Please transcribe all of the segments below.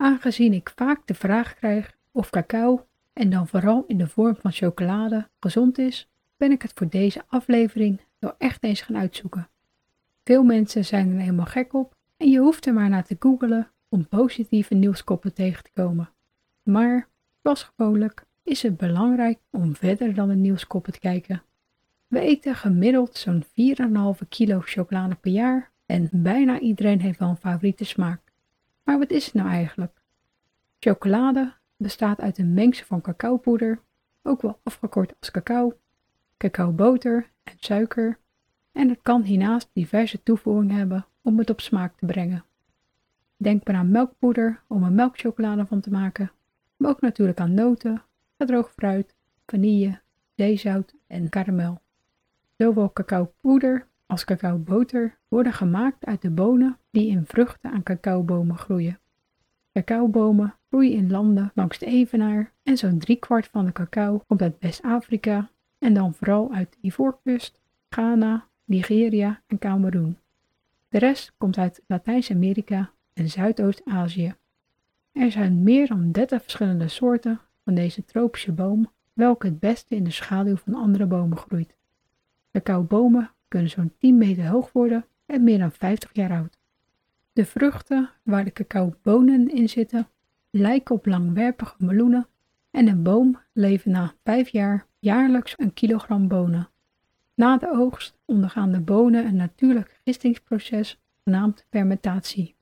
Aangezien ik vaak de vraag krijg of cacao, en dan vooral in de vorm van chocolade, gezond is, ben ik het voor deze aflevering wel echt eens gaan uitzoeken. Veel mensen zijn er helemaal gek op en je hoeft er maar naar te googelen om positieve nieuwskoppen tegen te komen. Maar, zoals gewoonlijk, is het belangrijk om verder dan de nieuwskoppen te kijken. We eten gemiddeld zo'n 4,5 kilo chocolade per jaar en bijna iedereen heeft wel een favoriete smaak. Maar wat is het nou eigenlijk? Chocolade bestaat uit een mengsel van cacaopoeder, ook wel afgekort als cacao, cacaoboter en suiker, en het kan hiernaast diverse toevoegingen hebben om het op smaak te brengen. Denk maar aan melkpoeder om er melkchocolade van te maken, maar ook natuurlijk aan noten, gedroogd fruit, vanille, zeezout en karamel. Zowel cacaopoeder als cacaoboter worden gemaakt uit de bonen die in vruchten aan cacaobomen groeien. Cacaobomen groeien in landen langs de Evenaar en zo'n driekwart van de cacao komt uit West-Afrika en dan vooral uit de Ivoorkust, Ghana, Nigeria en Cameroen. De rest komt uit Latijns-Amerika en Zuidoost-Azië. Er zijn meer dan 30 verschillende soorten van deze tropische boom, welke het beste in de schaduw van andere bomen groeit. Cacaobomen kunnen zo'n 10 meter hoog worden en meer dan 50 jaar oud. De vruchten waar de cacaobonen in zitten lijken op langwerpige meloenen en een boom levert na 5 jaar jaarlijks een kilogram bonen. Na de oogst ondergaan de bonen een natuurlijk gistingsproces genaamd fermentatie.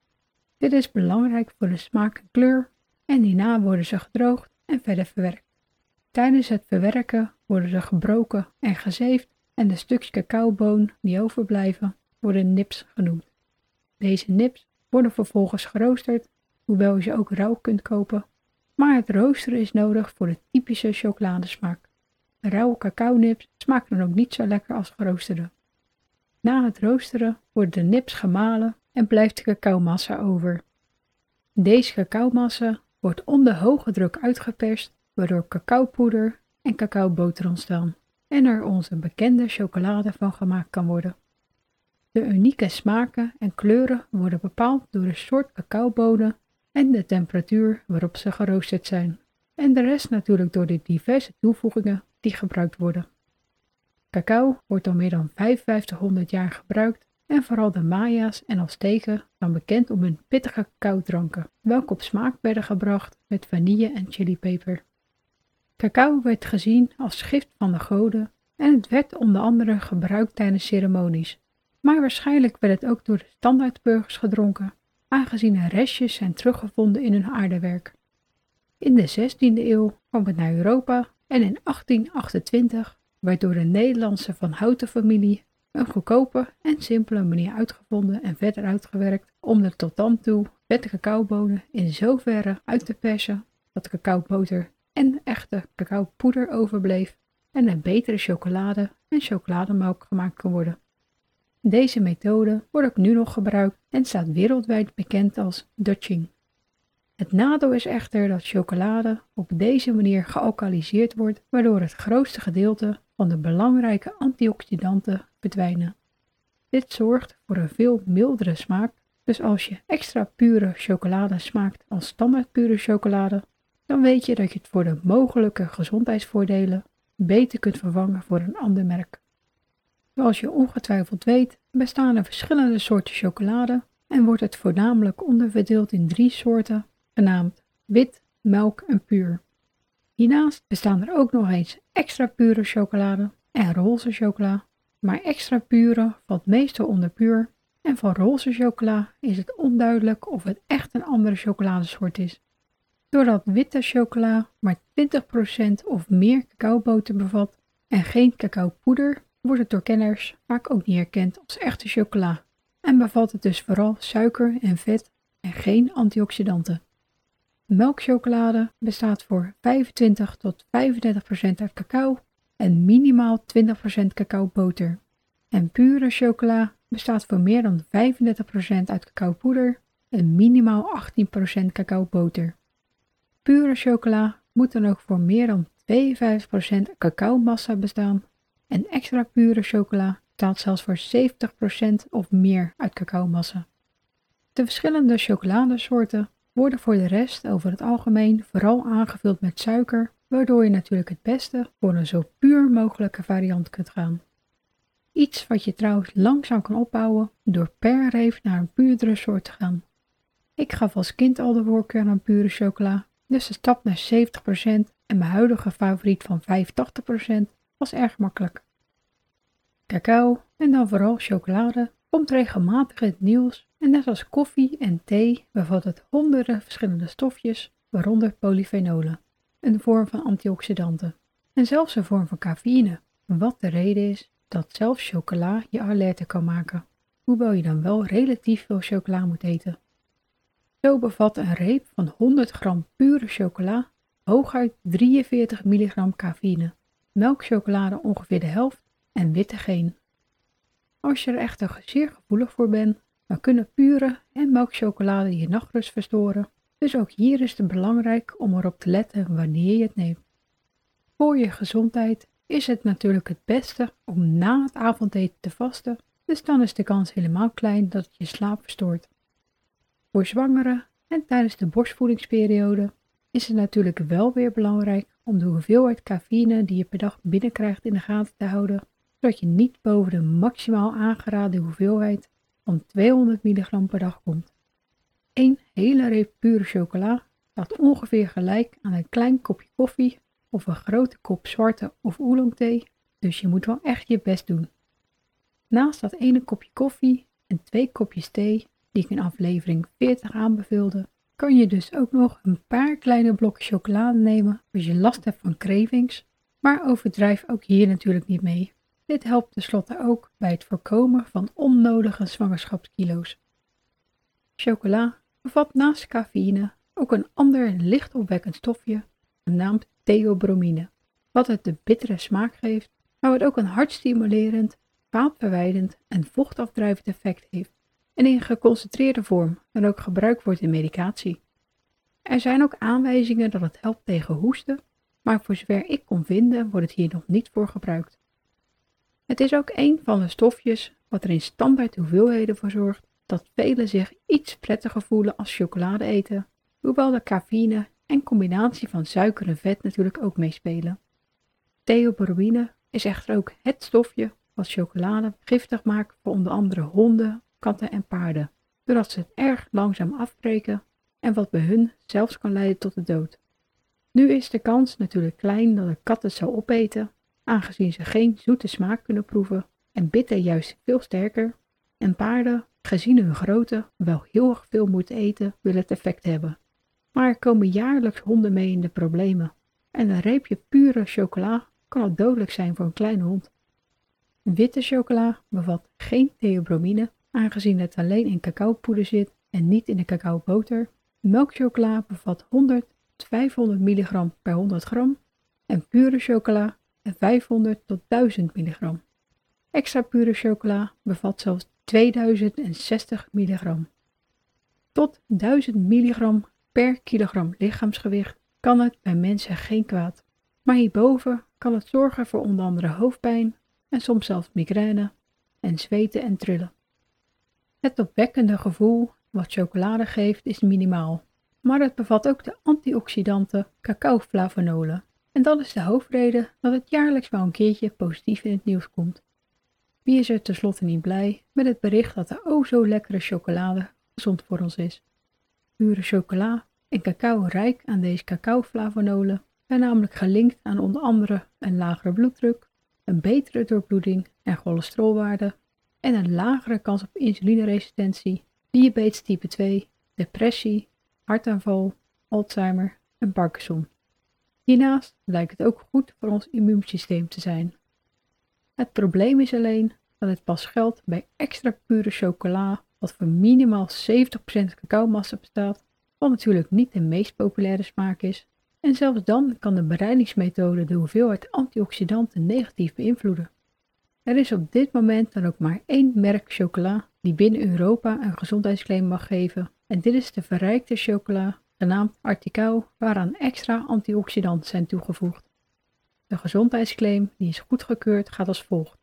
Dit is belangrijk voor de smaak en kleur en hierna worden ze gedroogd en verder verwerkt. Tijdens het verwerken worden ze gebroken en gezeefd en de stukjes cacaoboon die overblijven worden nips genoemd. Deze nips worden vervolgens geroosterd, hoewel je ze ook rauw kunt kopen, maar het roosteren is nodig voor de typische chocoladesmaak. Rauwe cacao-nips smaken dan ook niet zo lekker als geroosterde. Na het roosteren worden de nips gemalen en blijft de cacaomassa over. Deze cacaomassa wordt onder hoge druk uitgeperst, waardoor cacaopoeder en cacaoboter ontstaan en er onze bekende chocolade van gemaakt kan worden. De unieke smaken en kleuren worden bepaald door de soort cacaobonen en de temperatuur waarop ze geroosterd zijn. En de rest natuurlijk door de diverse toevoegingen die gebruikt worden. Cacao wordt al meer dan 5500 jaar gebruikt en vooral de Maya's en Azteken staan bekend om hun pittige cacaodranken, welke op smaak werden gebracht met vanille en chilipeper. Cacao werd gezien als gift van de goden en het werd onder andere gebruikt tijdens ceremonies. Maar waarschijnlijk werd het ook door de standaardburgers gedronken, aangezien er restjes zijn teruggevonden in hun aardewerk. In de 16e eeuw kwam het naar Europa en in 1828 werd door de Nederlandse Van Houten familie een goedkope en simpele manier uitgevonden en verder uitgewerkt om de tot dan toe vette cacaobonen in zoverre uit te persen dat cacaoboter en echte cacaopoeder overbleef en er betere chocolade en chocolademelk gemaakt kan worden. Deze methode wordt ook nu nog gebruikt en staat wereldwijd bekend als Dutching. Het nadeel is echter dat chocolade op deze manier gealkaliseerd wordt, waardoor het grootste gedeelte van de belangrijke antioxidanten verdwijnen. Dit zorgt voor een veel mildere smaak, dus als je extra pure chocolade smaakt als standaard pure chocolade, dan weet je dat je het voor de mogelijke gezondheidsvoordelen beter kunt vervangen voor een ander merk. Zoals je ongetwijfeld weet, bestaan er verschillende soorten chocolade en wordt het voornamelijk onderverdeeld in drie soorten, genaamd wit, melk en puur. Hiernaast bestaan er ook nog eens extra pure chocolade en roze chocola, maar extra pure valt meestal onder puur en van roze chocola is het onduidelijk of het echt een andere chocoladesoort is. Doordat witte chocola maar 20% of meer cacaoboter bevat en geen cacaopoeder, wordt het door kenners vaak ook niet herkend als echte chocola en bevat het dus vooral suiker en vet en geen antioxidanten. Melkchocolade bestaat voor 25 tot 35% uit cacao en minimaal 20% cacaoboter. En pure chocola bestaat voor meer dan 35% uit cacaopoeder en minimaal 18% cacaoboter. Pure chocola moet dan ook voor meer dan 52% cacaomassa bestaan en extra pure chocola bestaat zelfs voor 70% of meer uit cacaomassa. De verschillende chocoladesoorten worden voor de rest over het algemeen vooral aangevuld met suiker, waardoor je natuurlijk het beste voor een zo puur mogelijke variant kunt gaan. Iets wat je trouwens langzaam kan opbouwen door per reef naar een puurdere soort te gaan. Ik gaf als kind al de voorkeur aan pure chocola, dus de stap naar 70% en mijn huidige favoriet van 85% was erg makkelijk. Cacao en dan vooral chocolade komt regelmatig in het nieuws en net als koffie en thee bevat het honderden verschillende stofjes, waaronder polyfenolen, een vorm van antioxidanten en zelfs een vorm van cafeïne, wat de reden is dat zelfs chocola je alerter kan maken, hoewel je dan wel relatief veel chocola moet eten. Zo bevat een reep van 100 gram pure chocola hooguit 43 milligram cafeïne, melkchocolade ongeveer de helft en witte geen. Als je er echter zeer gevoelig voor bent, dan kunnen pure en melkchocolade je nachtrust verstoren, dus ook hier is het belangrijk om erop te letten wanneer je het neemt. Voor je gezondheid is het natuurlijk het beste om na het avondeten te vasten, dus dan is de kans helemaal klein dat het je slaap verstoort. Voor zwangeren en tijdens de borstvoedingsperiode is het natuurlijk wel weer belangrijk om de hoeveelheid cafeïne die je per dag binnenkrijgt in de gaten te houden, zodat je niet boven de maximaal aangeraden hoeveelheid van 200 mg per dag komt. Een hele reep pure chocola staat ongeveer gelijk aan een klein kopje koffie of een grote kop zwarte of oolongthee, dus je moet wel echt je best doen. Naast dat ene kopje koffie en twee kopjes thee, die ik in aflevering 40 aanbeveelde, kan je dus ook nog een paar kleine blokjes chocolade nemen als je last hebt van cravings, maar overdrijf ook hier natuurlijk niet mee. Dit helpt tenslotte ook bij het voorkomen van onnodige zwangerschapskilo's. Chocola bevat naast cafeïne ook een ander licht opwekkend stofje, genaamd theobromine, wat het de bittere smaak geeft, maar wat ook een hartstimulerend, vaatverwijdend en vochtafdrijvend effect heeft en in geconcentreerde vorm dan ook gebruikt wordt in medicatie. Er zijn ook aanwijzingen dat het helpt tegen hoesten, maar voor zover ik kon vinden wordt het hier nog niet voor gebruikt. Het is ook een van de stofjes wat er in standaard hoeveelheden voor zorgt dat velen zich iets prettiger voelen als chocolade eten, hoewel de cafeïne en combinatie van suiker en vet natuurlijk ook meespelen. Theobromine is echter ook het stofje wat chocolade giftig maakt voor onder andere honden, katten en paarden, doordat ze het erg langzaam afbreken en wat bij hun zelfs kan leiden tot de dood. Nu is de kans natuurlijk klein dat een kat het zou opeten, aangezien ze geen zoete smaak kunnen proeven en bitter juist veel sterker, en paarden, gezien hun grootte, wel heel erg veel moeten eten, willen het effect hebben. Maar er komen jaarlijks honden mee in de problemen en een reepje pure chocola kan al dodelijk zijn voor een kleine hond. Witte chocola bevat geen theobromine, aangezien het alleen in cacaopoeder zit en niet in de cacaoboter. Melkchocola bevat 100 tot 500 mg per 100 gram en pure chocola 500 tot 1000 mg. Extra pure chocola bevat zelfs 2060 mg. Tot 1000 mg per kilogram lichaamsgewicht kan het bij mensen geen kwaad. Maar hierboven kan het zorgen voor onder andere hoofdpijn en soms zelfs migraine en zweten en trillen. Het opwekkende gevoel wat chocolade geeft is minimaal, maar het bevat ook de antioxidanten cacaoflavonolen. En dat is de hoofdreden dat het jaarlijks wel een keertje positief in het nieuws komt. Wie is er tenslotte niet blij met het bericht dat de o zo lekkere chocolade gezond voor ons is? Pure chocola en cacao rijk aan deze cacaoflavonolen zijn namelijk gelinkt aan onder andere een lagere bloeddruk, een betere doorbloeding en cholesterolwaarde en een lagere kans op insulineresistentie, diabetes type 2, depressie, hartaanval, Alzheimer en Parkinson. Hiernaast lijkt het ook goed voor ons immuunsysteem te zijn. Het probleem is alleen dat het pas geldt bij extra pure chocola, wat voor minimaal 70% cacaomassa bestaat, wat natuurlijk niet de meest populaire smaak is. En zelfs dan kan de bereidingsmethode de hoeveelheid antioxidanten negatief beïnvloeden. Er is op dit moment dan ook maar één merk chocola die binnen Europa een gezondheidsclaim mag geven. En dit is de verrijkte chocola, genaamd Articau, waaraan extra antioxidanten zijn toegevoegd. De gezondheidsclaim die is goedgekeurd gaat als volgt.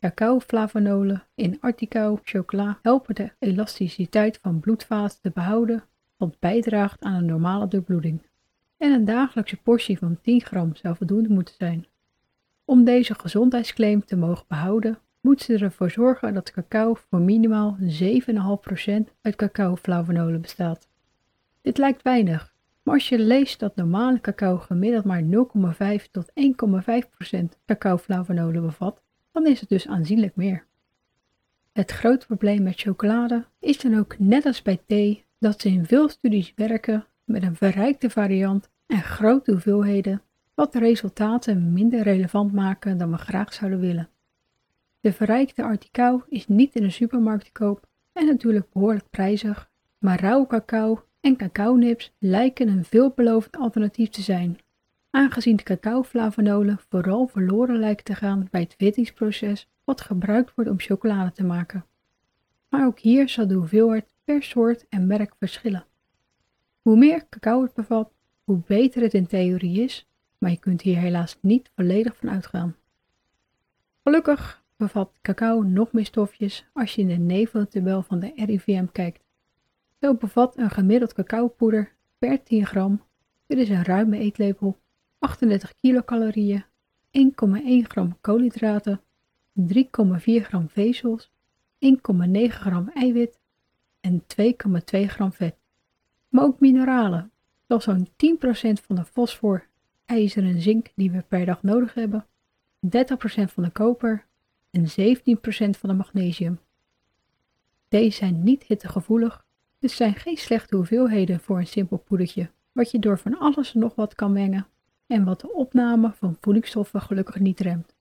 Cacao-flavonolen in Articau chocola helpen de elasticiteit van bloedvaten te behouden, wat bijdraagt aan een normale doorbloeding. En een dagelijkse portie van 10 gram zou voldoende moeten zijn. Om deze gezondheidsclaim te mogen behouden, moet ze ervoor zorgen dat cacao voor minimaal 7,5% uit cacao-flavonolen bestaat. Dit lijkt weinig, maar als je leest dat normale cacao gemiddeld maar 0,5 tot 1,5% cacao-flavonolen bevat, dan is het dus aanzienlijk meer. Het grote probleem met chocolade is dan ook net als bij thee dat ze in veel studies werken met een verrijkte variant en grote hoeveelheden, wat de resultaten minder relevant maken dan we graag zouden willen. De verrijkte articau is niet in de supermarkt te koop en natuurlijk behoorlijk prijzig, maar rauwe cacao en cacaonips lijken een veelbelovend alternatief te zijn, aangezien de cacao-flavonolen vooral verloren lijken te gaan bij het wittingsproces wat gebruikt wordt om chocolade te maken. Maar ook hier zal de hoeveelheid per soort en merk verschillen. Hoe meer cacao het bevat, hoe beter het in theorie is, maar je kunt hier helaas niet volledig van uitgaan. Gelukkig bevat cacao nog meer stofjes als je in de neveltabel van de RIVM kijkt. Zo bevat een gemiddeld cacaopoeder per 10 gram, dit is een ruime eetlepel, 38 kilocalorieën, 1,1 gram koolhydraten, 3,4 gram vezels, 1,9 gram eiwit en 2,2 gram vet. Maar ook mineralen, zoals zo'n 10% van de fosfor, ijzer en zink die we per dag nodig hebben, 30% van de koper en 17% van de magnesium. Deze zijn niet hittegevoelig, dus zijn geen slechte hoeveelheden voor een simpel poedertje, wat je door van alles en nog wat kan mengen en wat de opname van voedingsstoffen gelukkig niet remt.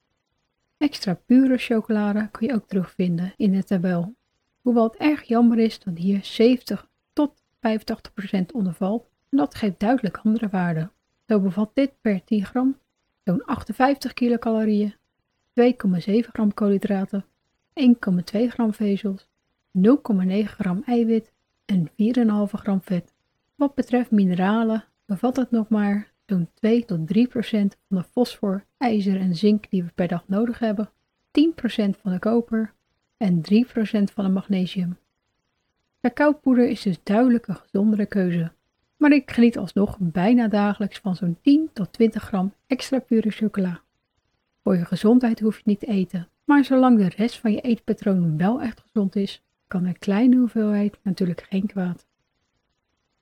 Extra pure chocolade kun je ook terugvinden in de tabel, hoewel het erg jammer is dat hier 70 tot 85% onder valt en dat geeft duidelijk andere waarden. Zo bevat dit per 10 gram zo'n 58 kilocalorieën, 2,7 gram koolhydraten, 1,2 gram vezels, 0,9 gram eiwit en 4,5 gram vet. Wat betreft mineralen bevat het nog maar zo'n 2 tot 3 procent van de fosfor, ijzer en zink die we per dag nodig hebben, 10 procent van de koper en 3 procent van de magnesium. Cacaopoeder is dus duidelijk een gezondere keuze, maar ik geniet alsnog bijna dagelijks van zo'n 10 tot 20 gram extra pure chocola. Voor je gezondheid hoef je niet te eten, maar zolang de rest van je eetpatroon wel echt gezond is, kan een kleine hoeveelheid natuurlijk geen kwaad.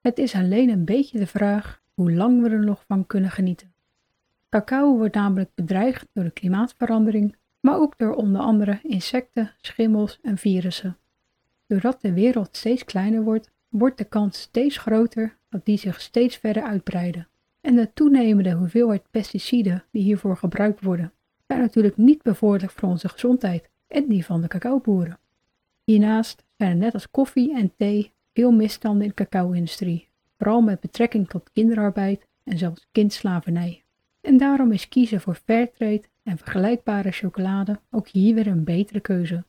Het is alleen een beetje de vraag hoe lang we er nog van kunnen genieten. Cacao wordt namelijk bedreigd door de klimaatverandering, maar ook door onder andere insecten, schimmels en virussen. Doordat de wereld steeds kleiner wordt, wordt de kans steeds groter dat die zich steeds verder uitbreiden. En de toenemende hoeveelheid pesticiden die hiervoor gebruikt worden, zijn natuurlijk niet bevorderlijk voor onze gezondheid en die van de cacaoboeren. Hiernaast zijn er net als koffie en thee veel misstanden in de cacao-industrie, vooral met betrekking tot kinderarbeid en zelfs kindslavernij. En daarom is kiezen voor fairtrade en vergelijkbare chocolade ook hier weer een betere keuze.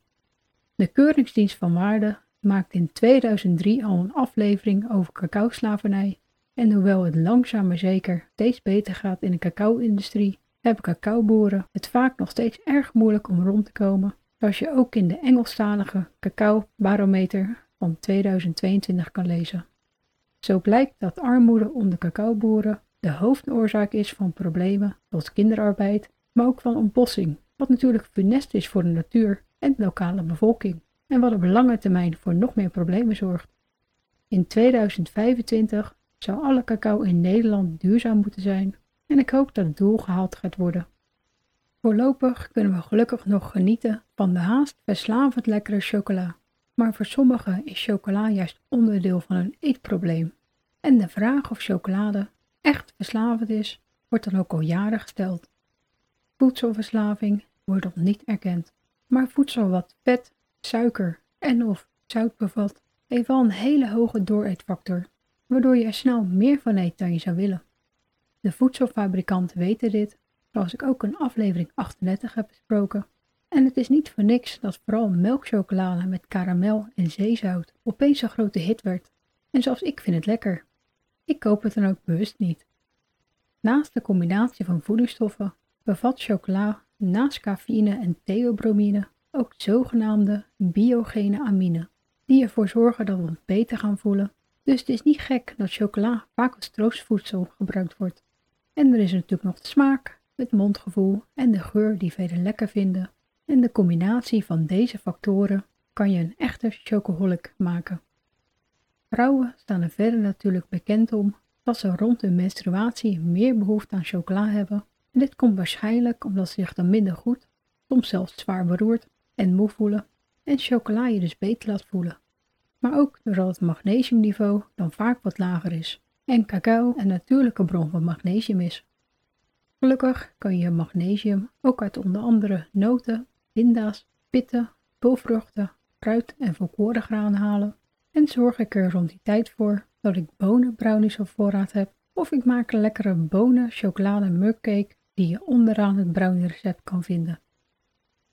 De Keuringsdienst van Waarde maakte in 2003 al een aflevering over cacao-slavernij. En hoewel het langzaam maar zeker steeds beter gaat in de cacao-industrie, hebben cacaoboeren het vaak nog steeds erg moeilijk om rond te komen, zoals je ook in de Engelstalige cacao-barometer van 2022 kan lezen. Zo blijkt dat armoede onder cacaoboeren de hoofdoorzaak is van problemen zoals kinderarbeid, maar ook van ontbossing, wat natuurlijk funest is voor de natuur en de lokale bevolking en wat op lange termijn voor nog meer problemen zorgt. In 2025 zou alle cacao in Nederland duurzaam moeten zijn en ik hoop dat het doel gehaald gaat worden. Voorlopig kunnen we gelukkig nog genieten van de haast verslavend lekkere chocola. Maar voor sommigen is chocola juist onderdeel van een eetprobleem. En de vraag of chocolade echt verslavend is, wordt dan ook al jaren gesteld. Voedselverslaving wordt nog niet erkend, maar voedsel wat vet, suiker en of zout bevat, heeft een hele hoge dooreetfactor. waardoor je er snel meer van eet dan je zou willen. De voedselfabrikanten weten dit, zoals ik ook in aflevering 38 heb besproken. En het is niet voor niks dat vooral melkchocolade met karamel en zeezout opeens een grote hit werd. En zelfs ik vind het lekker. Ik koop het dan ook bewust niet. Naast de combinatie van voedingsstoffen bevat chocola naast cafeïne en theobromine ook zogenaamde biogene amine, die ervoor zorgen dat we ons beter gaan voelen. Dus het is niet gek dat chocola vaak als troostvoedsel gebruikt wordt. En er is natuurlijk nog de smaak, het mondgevoel en de geur die velen lekker vinden. En de combinatie van deze factoren kan je een echte chocoholic maken. Vrouwen staan er verder natuurlijk bekend om dat ze rond hun menstruatie meer behoefte aan chocola hebben. En dit komt waarschijnlijk omdat ze zich dan minder goed, soms zelfs zwaar beroerd en moe voelen en chocola je dus beter laat voelen. Maar ook doordat het magnesiumniveau dan vaak wat lager is en cacao een natuurlijke bron van magnesium is. Gelukkig kan je magnesium ook uit onder andere noten, pinda's, pitten, pulvruchten, fruit en volkorengranen halen en zorg ik er rond die tijd voor dat ik bonenbrownies op voorraad heb of ik maak een lekkere bonen chocolade mugcake die je onderaan het brownie recept kan vinden.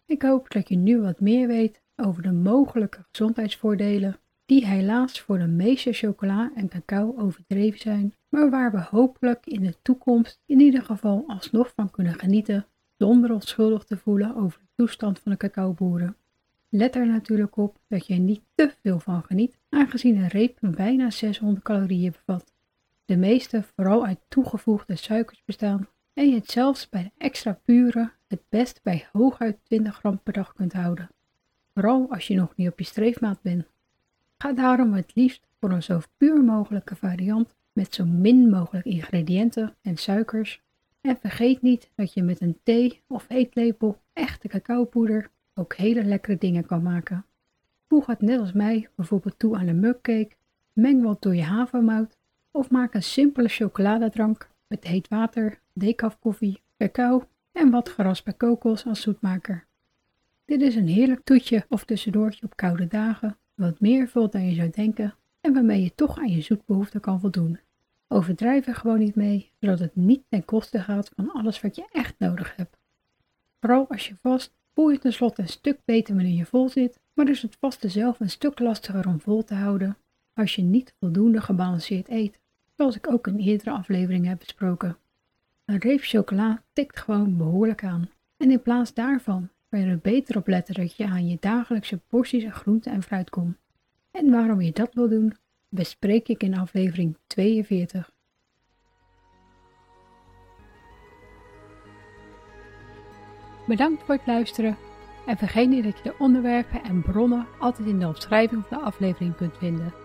Ik hoop dat je nu wat meer weet over de mogelijke gezondheidsvoordelen die helaas voor de meeste chocola en cacao overdreven zijn, maar waar we hopelijk in de toekomst in ieder geval alsnog van kunnen genieten zonder ons schuldig te voelen over de toestand van de cacaoboeren. Let er natuurlijk op dat je er niet te veel van geniet, aangezien een reep bijna 600 calorieën bevat. De meeste vooral uit toegevoegde suikers bestaan en je het zelfs bij de extra pure het best bij hooguit 20 gram per dag kunt houden. Vooral als je nog niet op je streefmaat bent. Ga daarom het liefst voor een zo puur mogelijke variant met zo min mogelijk ingrediënten en suikers. En vergeet niet dat je met een thee of eetlepel echte cacaopoeder ook hele lekkere dingen kan maken. Voeg het net als mij bijvoorbeeld toe aan een mugcake, meng wat door je havermout of maak een simpele chocoladedrank met heet water, decaf koffie, cacao en wat geraspte kokos als zoetmaker. Dit is een heerlijk toetje of tussendoortje op koude dagen, wat meer vult dan je zou denken en waarmee je toch aan je zoetbehoefte kan voldoen. Overdrijf er gewoon niet mee, zodat het niet ten koste gaat van alles wat je echt nodig hebt. Vooral als je vast, voel je tenslotte een stuk beter wanneer je vol zit, maar is het vaste zelf een stuk lastiger om vol te houden als je niet voldoende gebalanceerd eet, zoals ik ook in eerdere afleveringen heb besproken. Een reep chocola tikt gewoon behoorlijk aan. En in plaats daarvan kan je er beter op letten dat je aan je dagelijkse porties groente en fruit komt. En waarom je dat wil doen, bespreek ik in aflevering 42. Bedankt voor het luisteren en vergeet niet dat je de onderwerpen en bronnen altijd in de omschrijving van de aflevering kunt vinden.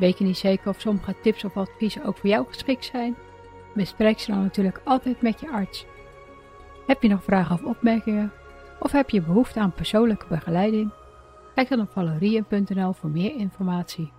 Weet je niet zeker of sommige tips of adviezen ook voor jou geschikt zijn? Bespreek ze dan natuurlijk altijd met je arts. Heb je nog vragen of opmerkingen? Of heb je behoefte aan persoonlijke begeleiding? Kijk dan op valerien.nl voor meer informatie.